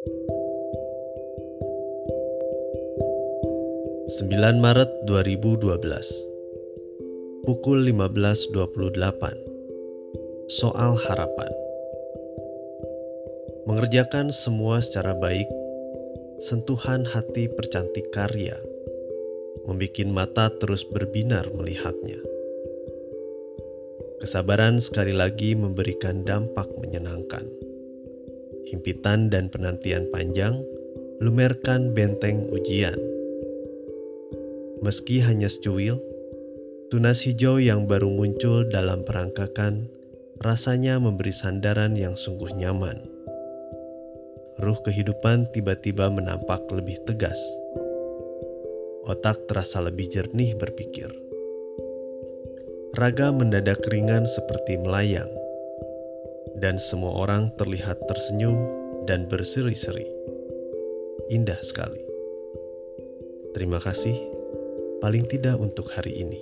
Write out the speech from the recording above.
9 Maret 2012 Pukul 15.28 Soal harapan. Mengerjakan semua secara baik Sentuhan hati percantik karya Membikin mata terus berbinar melihatnya. Kesabaran sekali lagi memberikan dampak menyenangkan Himpitan dan penantian panjang lumerkan benteng ujian Meski hanya secuil, tunas hijau yang baru muncul dalam perangkakan rasanya memberi sandaran yang sungguh nyaman. Ruh kehidupan tiba-tiba menampak lebih tegas. Otak terasa lebih jernih berpikir. Raga mendadak ringan seperti melayang, dan semua orang terlihat tersenyum dan berseri-seri. Indah sekali. Terima kasih paling tidak untuk hari ini.